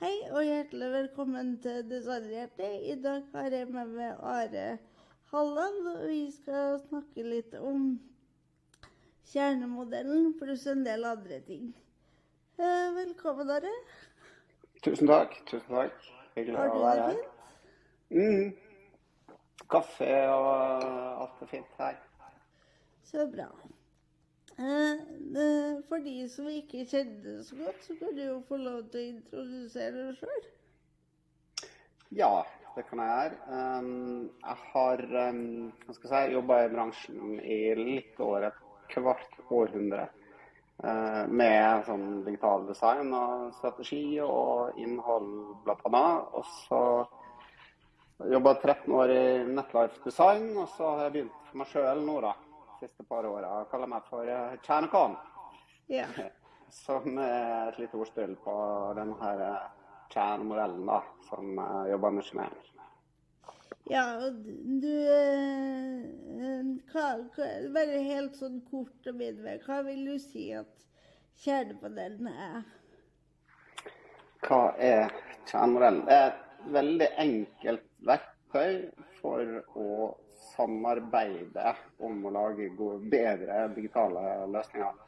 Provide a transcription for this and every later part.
Hei og hjertelig velkommen til Designhjertet. I dag har jeg med meg Are Halland, og vi skal snakke litt om kjernemodellen pluss en del andre ting. Eh, Velkommen, Are. Tusen takk. Tusen takk. Hyggelig Har å du være her. fint? Mm. Kaffe og alt er fint her. Så bra. Eh, eh, For de som ikke kjenner det så godt, så kan du jo få lov til å introdusere deg sjøl. Ja, det kan jeg gjøre. Um, jeg har um, hva skal jeg si, jobba i bransjen i litt over et kvart århundre. eh, med sånn digital design og strategi og innhold bl.a. Og så jobba 13 år i Netlife Design, og så har jeg begynt for meg sjøl nå, da. De siste par åra. Jeg kaller meg for uh, Kjernekan. Ja. Som er et lite ordspill på denne her eh, kjernemodellen da, som jeg jobber med med. Ja, og du eh, eh, hva, hva, Bare helt sånn kort og videre, hva vil du si at kjernemodellen er? Hva er kjernemodellen? Det er et veldig enkelt verktøy for å samarbeide om å lage gode, bedre digitale løsninger.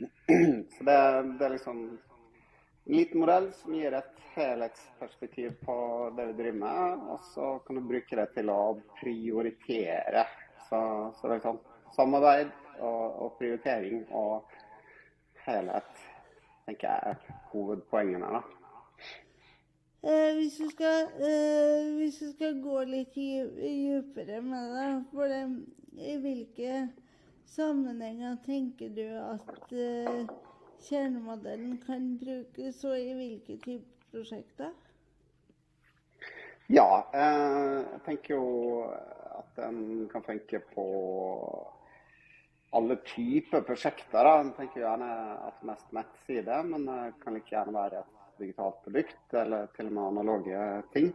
Så det, det er liksom en liten modell som gir et helhetsperspektiv på det vi driver med, og så kan du bruke det til å prioritere. Så, så det er liksom samarbeid og, og prioritering og helhet, tenker jeg er hovedpoengene. da. Eh, hvis, du skal, eh, hvis du skal gå litt dypere med det, for det, i hvilke sammenhenger tenker du at eh, kjernemodellen kan brukes, og i hvilke typer prosjekter? Ja, eh, jeg tenker jo at en kan tenke på alle typer prosjekter. da. Jeg tenker gjerne at mest nettside, men det kan like gjerne være et digitalt produkt eller til og med analoge ting.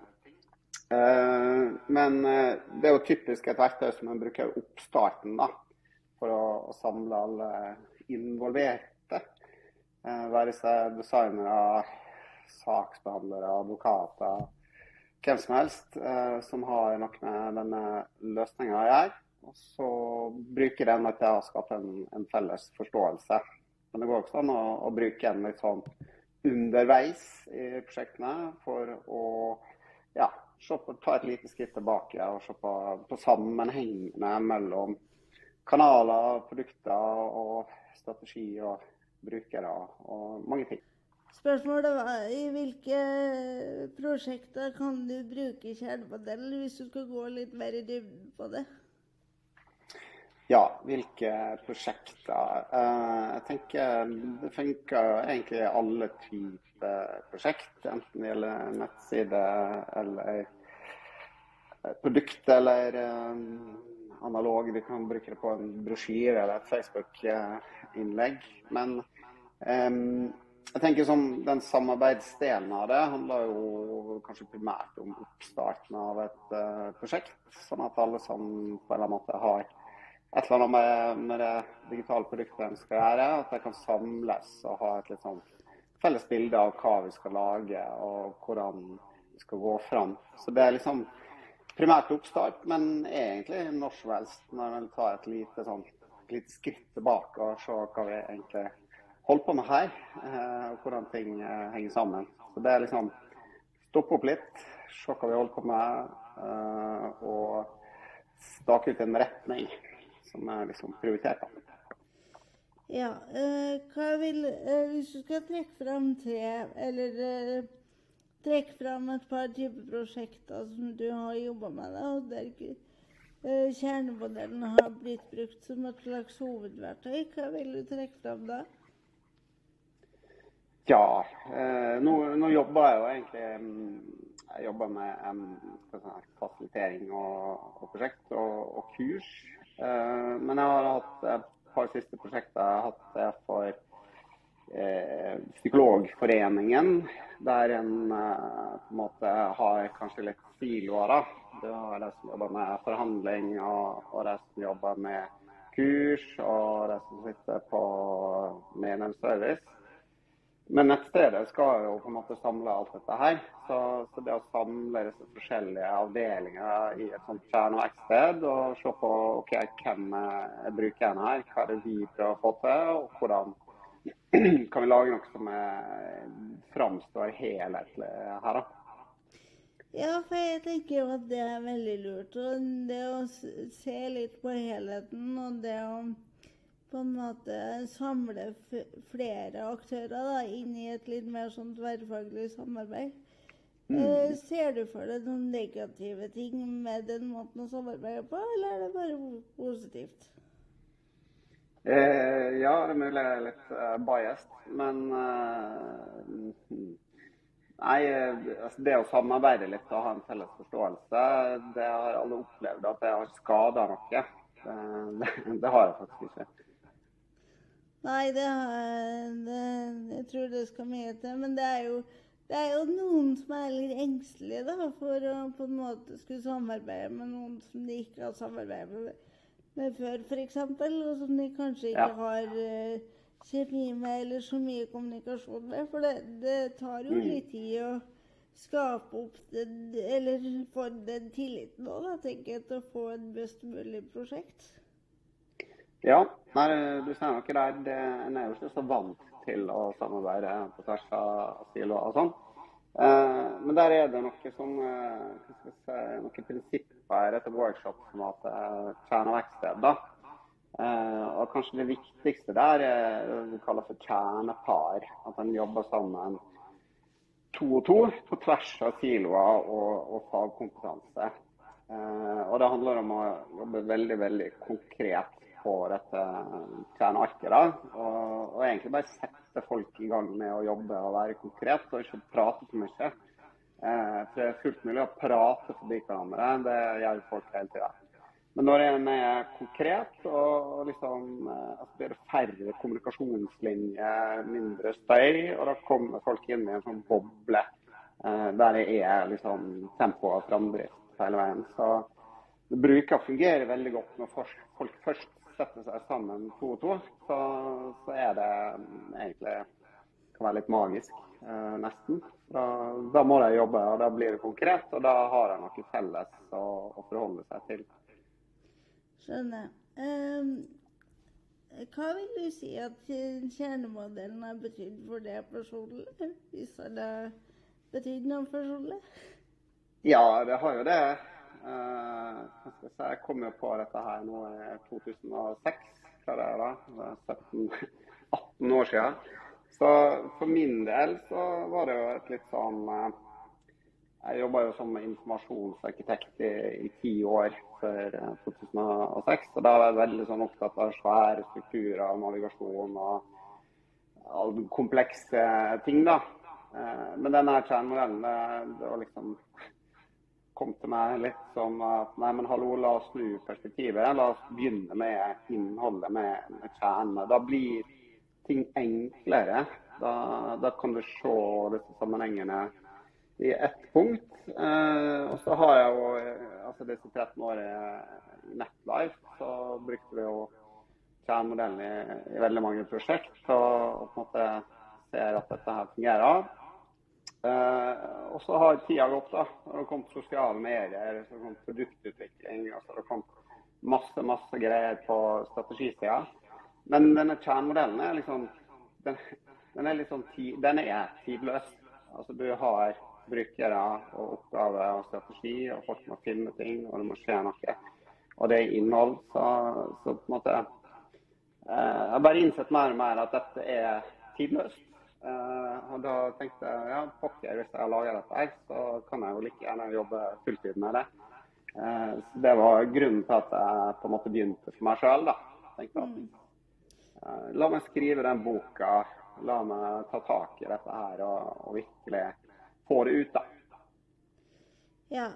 Eh, men eh, det er jo typisk et verktøy som man bruker i oppstarten da, for å, samle alle involverte. Eh, være seg designere, saksbehandlere, advokater, hvem som helst som har noe med denne løsninga å gjøre. Og så bruker den til å skape en, en felles forståelse. Men det går også an å, å bruke en litt sånn underveis i prosjektene for å ja, på, ta et lite skritt tilbake og se på, på sammenhengene mellom kanaler, produkter og strategi og brukere og mange ting. Spørsmålet var i hvilke prosjekter kan du bruke kjernemodellen, hvis du skal gå litt mer i dybden på det? Ja, hvilke prosjekter? Eh, jeg tenker det funker egentlig i alle typer prosjekt. Enten det gjelder nettside eller produkt eller eh, analog. Du kan bruke det på en brosjyre eller et Facebook-innlegg. Men jeg tenker som den samarbeidsdelen av det handler jo kanskje primært om oppstarten av et eh, prosjekt. Sånn at alle som på en eller annen måte har et eller annet med, med det digitale produktet en skal gjøre, at de kan samles og ha et litt sånn felles bilde av hva vi skal lage og hvordan vi skal gå fram. Så det er liksom primært oppstart, men egentlig når som helst når en tar et lite, sånn, lite skritt tilbake og ser hva vi egentlig holder på med her, eh, og hvordan ting eh, henger sammen. Så det er liksom stoppe opp litt, se hva vi holder på med, eh, og stake ut en retning som er liksom prioritert. da. Ja, eh, hva vil eh, Hvis du skal trekke fram tre, eller eh, trekke fram et par typer prosjekter som du har jobba med, da, og der eh, kjernemodellen har blitt brukt som et slags hovedverktøy, hva vil du trekke fram da? Ja, eh, nå, nå jobber jeg jo egentlig mm, Jeg jobber med um, fasilitering og, og prosjekt og, og kurs. Eh, men jeg har hatt et par siste prosjekter. Jeg har hatt det for eh, Psykologforeningen, der en eh, på en måte har kanskje litt siloer. Du har de som jobber med forhandling, og, og de som jobber med kurs, og de som sitter på medlemsservice. Men nettstedet skal jo på en måte samle alt dette her. Så, så det å samle disse forskjellige avdelinger i et sånt sted, og se på ok, hvem er brukeren her, hva er det vi prøver å få til, og hvordan kan vi lage noe som er, framstår helhetlig her. da. Ja, for jeg tenker jo at det er veldig lurt. Og det å se litt på helheten og det å på en måte samle flere aktører da, inn i et litt mer sånn tverrfaglig samarbeid. Mm. Uh, ser du for deg noen negative ting med den måten å samarbeide på, eller er det bare positivt? Eh, ja, det er mulig jeg er litt uh, biased, men Nei, altså det å samarbeide litt og ha en felles forståelse, det har alle opplevd at jeg har skada noe. Det, det, har jeg faktisk ikke. Nei, det, det, jeg tror det skal mye til. Men det er, jo, det er jo noen som er litt engstelige da, for å på en måte skulle samarbeide med noen som de ikke har samarbeidet med, med før, f.eks. Og som de kanskje ikke ja. har uh, kjemi med eller så mye kommunikasjon med. For det, det tar jo mm. litt tid å skape opp den, eller få den tilliten òg, tenker jeg, til å få et best mulig prosjekt. Ja, nei, du ser noe der. Det, en er jo ikke så vant til å samarbeide på tvers av siloer og sånn. Eh, men der er det noe som eh, noen prinsipper etter workshop-formatet at eh, kjerneverksted. da. Eh, og kanskje det viktigste der er det vi kaller for kjernepar. At en jobber sammen to og to på tvers av siloer og, og fagkompetanse. Eh, og det handler om å jobbe veldig, veldig konkret på dette kjernearket. da, og, og, egentlig bare sette folk i gang med å jobbe og være konkret, og ikke prate for mye. Eh, for Det er fullt mulig å prate forbi hverandre, det gjør folk hele tida. Men når en er konkret, og liksom, eh, altså blir det færre kommunikasjonslinjer, mindre støy, og da kommer folk inn i en sånn boble eh, der det er liksom tempo og framdrift hele veien. Så bruker fungerer fungere veldig godt når folk først setter seg sammen to og to, så, så er det egentlig kan være litt magisk, eh, nesten. Da, da, må de jobbe, og da blir det konkret, og da har de noe felles å, å forholde seg til. Skjønner. Um, hva vil du si at kjernemodellen har betydd for det personlig? Hvis det har betydd noe personlig? Ja, det har jo det. Uh, jeg, jeg kom jo på dette her nå i 2006. Hva det er da? 17-18 år siden. Så for min del så var det jo et litt sånn uh, Jeg jobba jo som informasjonsarkitekt i, ti år før 2006. Og da var jeg veldig sånn opptatt av svære strukturer, navigasjon og, og komplekse ting. da. Men denne kjernemodellen, det var liksom kom til meg litt som at nei, men hallo, la oss snu perspektivet. La oss begynne med innholdet, med, med kjernen. Da blir ting enklere. Da, da, kan du se disse sammenhengene i ett punkt. Eh, og så har jeg jo altså disse 13 årene i Netlife, så brukte vi jo kjernemodellen i, i veldig mange prosjekt. Og, og på en måte ser at dette her fungerer. Uh, og så har tida gått. da. Det har kommet sosiale medier, så har kommet produktutvikling. og så har det kommet masse masse greier på strategisida. Men denne kjernemodellen er liksom den, den, er liksom ti, den er tidløs. Altså Du har brukere og oppgaver og strategi, og folk må finne ting, og det må skje noe. Og det er innhold. Så, så på en måte uh, Jeg har bare innsett mer og mer at dette er tidløst. Og da tenkte jeg ja, pokker, hvis jeg lager dette her, så kan jeg jo like gjerne jobbe fulltid med det. Uh, så Det var grunnen til at jeg på en måte begynte for meg sjøl. Uh, la meg skrive den boka, la meg ta tak i dette her og, og virkelig få det ut. da. Ja,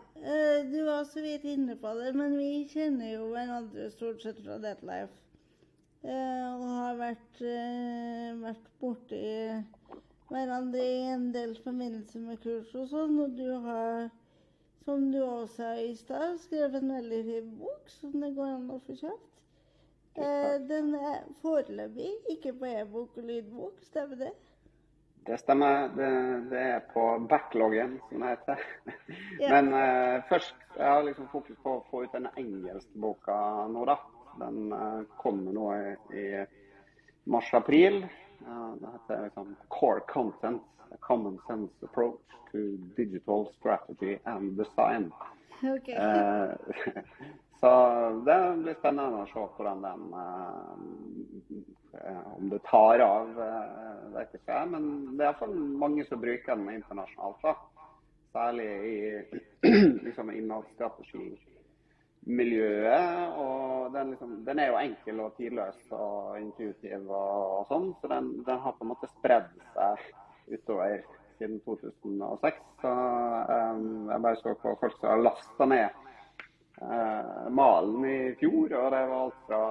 du var så vidt inne på det, men vi kjenner jo hverandre stort sett fra Deadlife. Og har vært, vært borti hverandre i en del forbindelse med kurs og sånn. Og du har, som du også sa i stad, skrevet en veldig fin bok som det går an å få kjøpt. Eh, den er foreløpig ikke på e-bok og lydbok, stemmer det? Det stemmer. Det, det, er på backloggen, som det heter. Ja. Men eh, først jeg har liksom fokus på å få ut den engelske boka nå, da. Den uh, kommer nå i, i mars-april. Det heter liksom 'Core Content'. A common sense approach to digital strategy and design. Okay. så det blir spennende å se hvordan den Eh, om det tar av, eh, vet ikke jeg. Men det er iallfall mange som bruker den internasjonalt. da. Særlig i liksom, innholdsstrategimiljøet. Og den, liksom, den, er jo enkel og tidløs og intuitiv og, og sånn. Så den, den, har på en måte spredd seg utover siden 2006. Så um, jeg bare så på folk som har lasta ned uh, malen i fjor. Og det var alt fra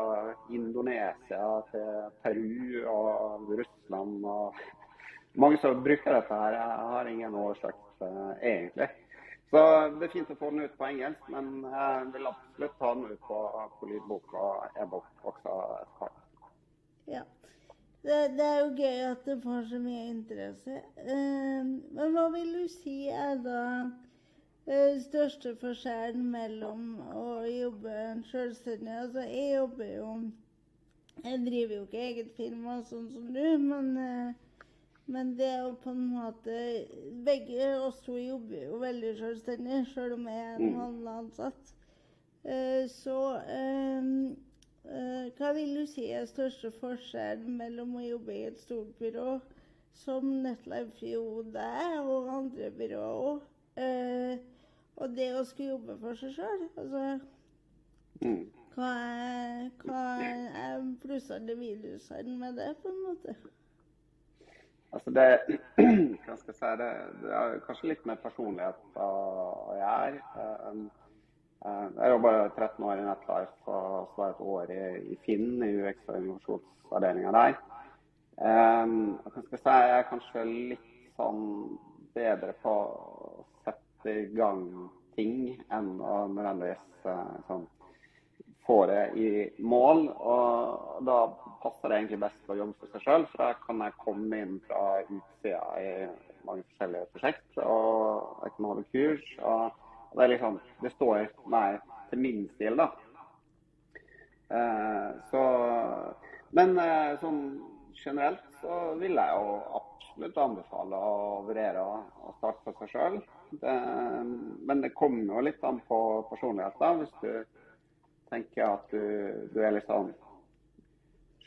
Indonesia til Peru og Russland. og Mange som bruker dette her. Jeg har ingen årsak, uh, egentlig. Så det er fint å få den ut på engelsk, men jeg vil absolutt ta den ut på, på lydbok og e-bok også Ja. Det, det, er jo gøy at det får så mye interesse. Uh, men hva vil du si er da Eh, største forskjellen mellom å jobbe selvstendig Altså, jeg jobber jo Jeg driver jo ikke eget firma sånn som du, men, eh, men det er jo på en måte Begge oss to jobber jo veldig selvstendig, selv om jeg er en mm. vanlig ansatt. Eh, så hva vil du si er største forskjellen mellom å jobbe i et stort byrå som Netlife er, og andre byråer òg? Og det å skulle jobbe for seg sjøl altså, mm. Hva er, hva er plussene og minusene med det, på en måte? Altså det, hva skal jeg si, det, det er kanskje litt mer personlighet å gjøre. er. uh, jeg jobba 13 år i Netlife og så et år i, i Finn, i UX- og innovasjonsavdelinga der. Skal jeg si, jeg er kanskje litt sånn bedre på å sette i gang ting enn å nødvendigvis eh, sånn, få det i mål. Og da passer det egentlig best å jobbe for seg sjøl, for da kan jeg komme inn fra utsida i mange forskjellige prosjekt. Og jeg kan holde kurs. og det, liksom, det står meg til min stil, da. Eh, så, men eh, sånn generelt så vil jeg jo absolutt anbefale å vurdere å starte for seg sjøl. Men det kommer jo litt an på personlighet. da, Hvis du tenker at du, du er litt sånn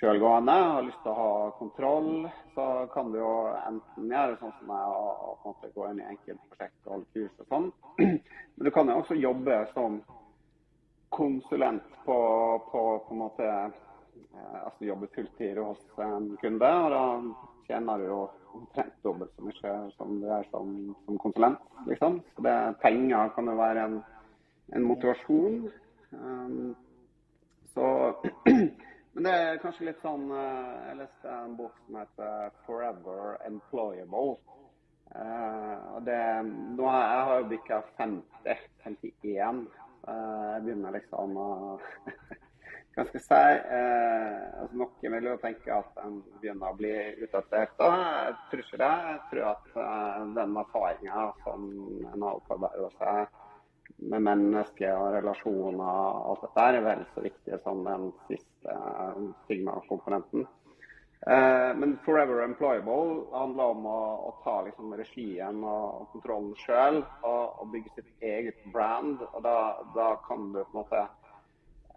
sjølgående, har lyst til å ha kontroll, så kan du jo enten gjøre sånn som jeg og, og gå inn i enkeltprosjekt og holde kurs og sånn. Men du kan jo også jobbe som konsulent på, på, på en måte eh, Altså jobbe fulltid hos en kunde. og da tjener du jo omtrent dobbelt så mye som du er som, som konsulent. liksom. Så det, Penger kan jo være en, en motivasjon. Um, så Men det er kanskje litt sånn uh, Jeg leste en bok som heter 'Forever Employable'. Uh, og det, nå har jeg har jo bikka 50, 51. Uh, jeg begynner liksom å hva skal jeg si Uh, altså Noen vil jo tenke at en begynner å bli utdatert. og Jeg tror ikke det. Jeg tror at eh, den erfaringa som en har opparbeidet seg med mennesker og relasjoner og alt dette, er vel så viktig som den siste eh, stigma-komponenten. Eh, men 'Forever Employable' handler om å, å ta liksom, regien og, kontrollen sjøl og, og, bygge sitt eget brand. og Da, da kan du på en måte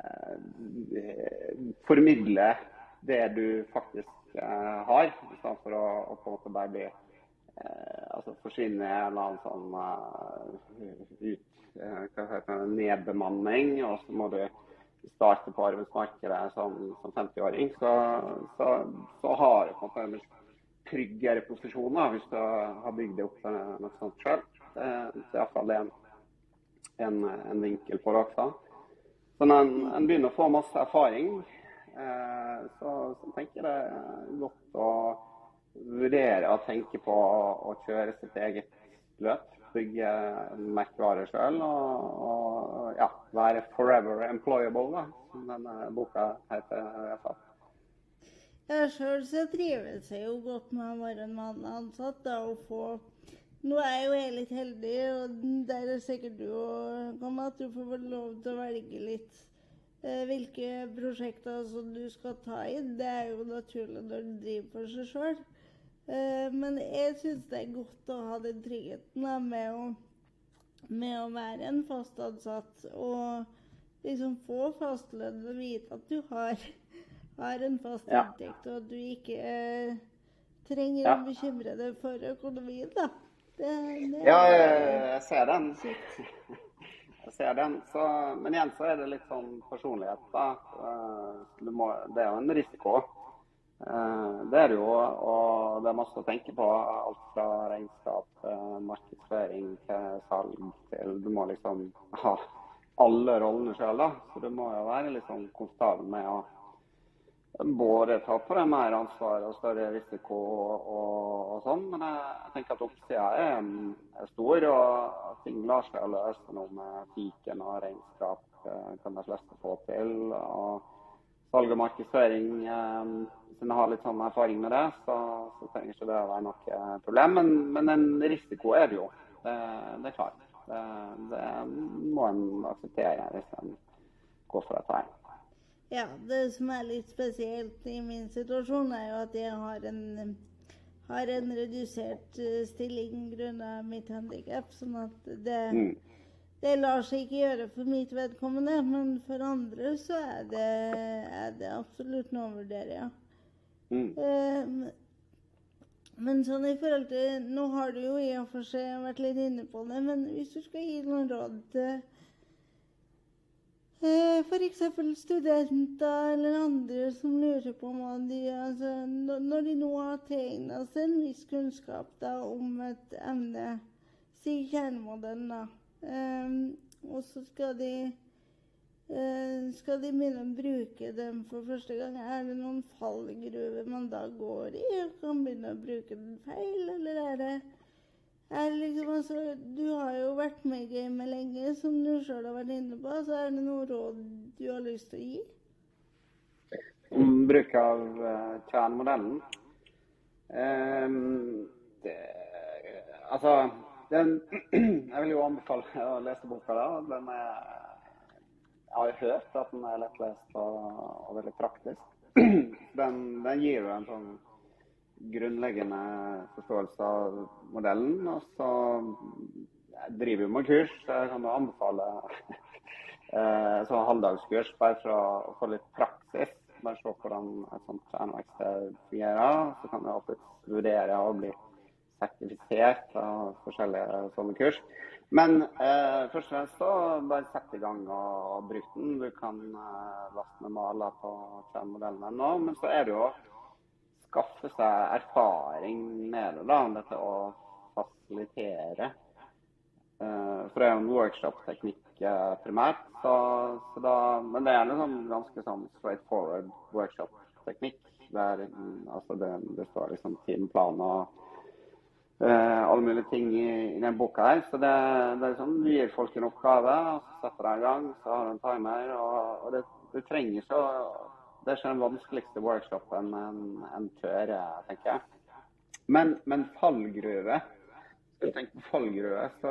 Eh, formidle det du faktisk eh, har, istedenfor å, å på en måte bare bli eh, altså forsvinne en eller annen sånn uh, ut, heter nedbemanning, og så må du starte på arbeidsmarkedet som, som 50-åring, så, så, så, har du på en måte tryggere posisjon hvis du har bygd det opp noe sånt sjøl. Det er iallfall en, en, en vinkel på det også. Så når en, en, begynner å få masse erfaring, eh, så, så, tenker jeg det er godt å vurdere å tenke på å kjøre sitt eget løp. Bygge merkevarer sjøl og, og, ja, være 'forever employable', da, som denne boka heter. i hvert fall. Ja, sjøl så trives jeg jo godt med å være en mann ansatt. da, og få... Nå er jeg jo litt heldig, og der er sikkert du òg, at du får lov til å velge litt eh, hvilke prosjekter som du skal ta i. Det er jo naturlig når du driver for seg sjøl. Eh, men jeg syns det er godt å ha den tryggheten da, med, å, med å være en fast ansatt. Og liksom få fastlønn og vite at du har, har en fast Ja. inntekt, og at du ikke eh, trenger Ja. å bekymre deg for økonomien, da. Det, det Ja, jeg, jeg ser den. Jeg ser den. Så, men igjen så er det litt sånn personlighet, da. Eh, Du må, det er jo en risiko. Eh, Det er det jo, og det er masse å tenke på. Alt fra regnskap, eh, markedsføring til salg til Du må liksom ha alle rollene sjøl, da. Så du må jo være litt sånn med å både ta på deg mer ansvar og større risiko og, og, og sånn. Men jeg, jeg tenker at oppsida er, er stor, og ting lar seg løse nå med fiken og regnskap. eh, kan de fleste få til. Og salg og markedsføring, eh, hvis jeg har litt sånn erfaring med det, så, så trenger ikke det å være noe problem. Men, men en risiko er det jo. Det, det er klart. Det, det må en akseptere hvis en går for dette her. Ja, det som er litt spesielt i min situasjon, er jo at jeg har en, har en redusert eh, stilling grunnet mitt handikap. Sånn at det, Mm. det lar seg ikke gjøre for mitt vedkommende. Men for andre så er det, er det absolutt noe å vurdere, ja. Mm. Eh, men sånn i forhold til Nå har du jo i og for seg vært litt inne på det, men hvis du skal gi noen råd til F.eks. studenter eller andre som lurer på hva de altså, når- de nå har tegna seg en viss kunnskap da, om et emne, si kjernemodellen, da, eh, og så skal de eh, skal de begynne å bruke dem for første gang? Er det noen fallgruver man da går i og kan begynne å bruke den feil, eller er det er det liksom, altså, du har jo vært med i gamet lenge, som du sjøl har vært inne på. Så er det noe råd du har lyst til å gi? Om bruk av uh, kjernemodellen. Um, det, altså den, Jeg vil jo anbefale å lese boka. da. Den er, har jo hørt at den er lettlest og, og veldig praktisk. Den, den gir jo en sånn grunnleggende forståelse av modellen. Og så jeg driver jo med kurs, så jeg kan jo anbefale eh, sånn halvdagskurs bare for å få litt praksis. Bare se hvordan et sånt kjerneverksted fungerer. Så kan du alltid vurdere å bli sertifisert av forskjellige sånne kurs. Men eh, først og fremst bare sett i gang og, bruk den. Du kan eh, laste ned maler på kjernemodellen ennå. Men så er det jo å skaffe seg erfaring med det, da. Dette å fasilitere. Eh, for det er jo en workshop-teknikk eh, primært. Så, så da, men det er en sånn ganske sånn straight forward workshop-teknikk. Der altså det, det står liksom timeplan og eh, alle mulige ting i, i den boka her. Så det, det er sånn, du gir folk en oppgave, og så setter de i gang. Så har du en timer. Og, og det, du trenger så Det er ikke den vanskeligste workshopen en, en tør, tenker jeg. Men, men fallgruve Skal du tenke på fallgruve, så,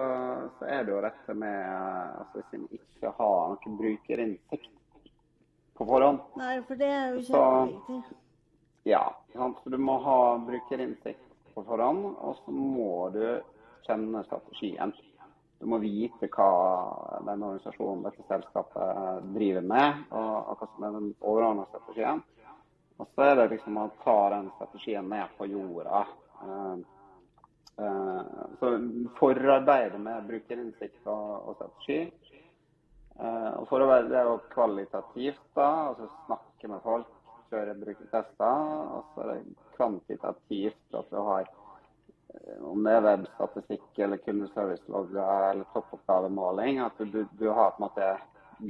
så er det jo dette med eh, altså Hvis en ikke har noen brukerinnsikt på forhånd, Nei, for det er jo Så- kjempeviktig. ja, sant? Så du må ha brukerinnsikt på forhånd, og så må du kjenne strategien. Du må vite hva den organisasjonen, dette selskapet, driver med, og, hva som er den overordnede strategien. Og så er det liksom å ta den strategien ned på jorda. Eh, eh, så forarbeide med brukerinnsikt og, strategi. Eh, og for å er jo kvalitativt, da. Altså snakke med folk, kjøre brukertester. Og så er det kvantitativt at du har eh, om det er webstatistikk eller kundeservicelogger eller toppoppgavemåling. At du, du, har på en måte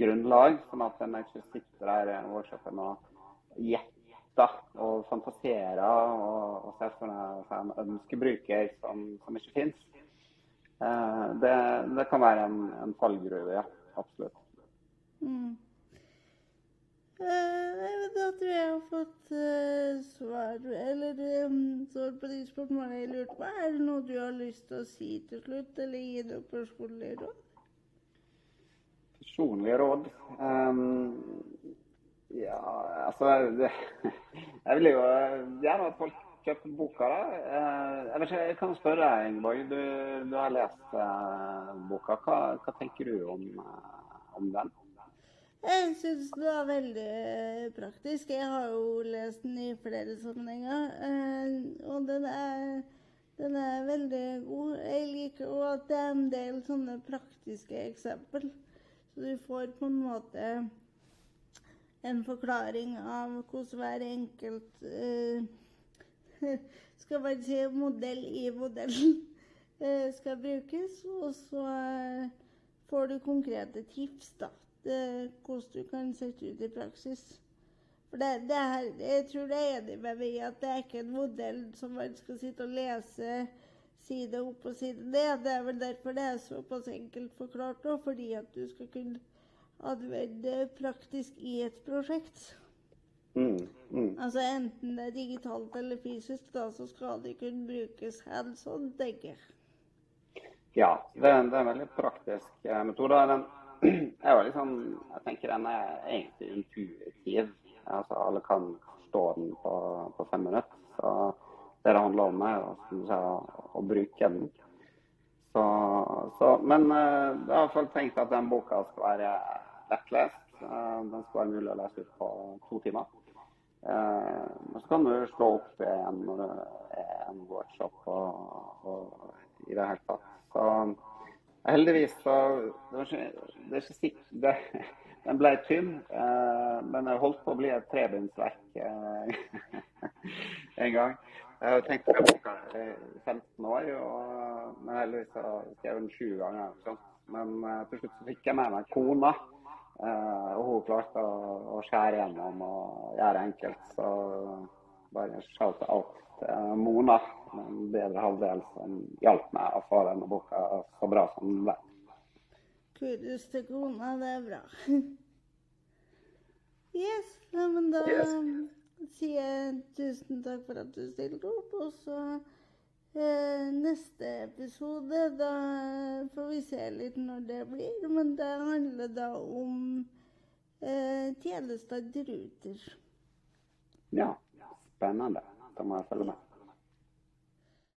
grunnlag, sånn at en ikke sitter der i workshopen og gjetter og fantaserer og, og ser for seg en ønskebruker som, som ikke fins. Eh, det, det kan være en, en fallgruve, ja. Absolutt. Mm. Eh, spørsmålene jeg lurte på. Er det noe du har lyst til å si til slutt, eller gi noe personlig råd? Personlige råd? Um, ja, altså det, Jeg vil jo gjerne at folk kjøper boka. da. Uh, jeg vet ikke, jeg kan spørre deg, Ingeborg. Du, du, har lest uh, boka. Hva, hva, tenker du om, uh, om den? Jeg syns det var veldig praktisk. Jeg har jo lest den i flere sammenhenger. Og den er, den er veldig god. Jeg liker òg at det er en del sånne praktiske eksempel. Så du får på en måte en forklaring av hvordan hver enkelt uh, skal man si modell i modellen skal brukes. Og så får du konkrete tips, da hvordan du kan sette ut i praksis. For det, det her, Jeg tror det er enig med meg i at det er ikke en modell som man skal sitte og lese side opp og side ned. Det er vel derfor det er såpass enkelt forklart òg, fordi at du skal kunne anvende praktisk i et prosjekt. Mm, mm. Altså Enten det er digitalt eller fysisk, da, så skal det kunne brukes hands on, tenker jeg. Ja, det, det er en veldig praktisk eh, metode. Den jeg, var liksom, jeg tenker den er egentlig intuitiv. Altså, alle kan forstå den på, på fem minutter. Så det det handler om, er å, å bruke den. Så, så, men uh, jeg har iallfall tenkt at den boka skal være lettlest. Uh, den skal være mulig å lese ut på to timer. Uh, så kan du slå opp igjen når det er en workshop og, og i det hele tatt. Så Heldigvis så Det, det er ikke sikkert Den ble tynn, eh, men jeg holdt på å bli et trebindsverk eh, en gang. Jeg har tenkt på boka i 15 år, og, men heldigvis har jeg skrevet den sju ganger. Så. Men eh, til slutt så fikk jeg med meg kona, og hun klarte å, å skjære gjennom og gjøre enkelt. Så bare shout out til Mona en bedre halvdel som hjalp meg å få denne boka så bra som den ble. Kudos til kona, det er bra. Yes, ja, men da yes. sier jeg tusen takk for at du stilte opp. Og så eh, neste episode, da får vi se litt når det blir. Men det handler da om eh, tjenester til Ruter. Ja, spennende. Da må jeg følge med.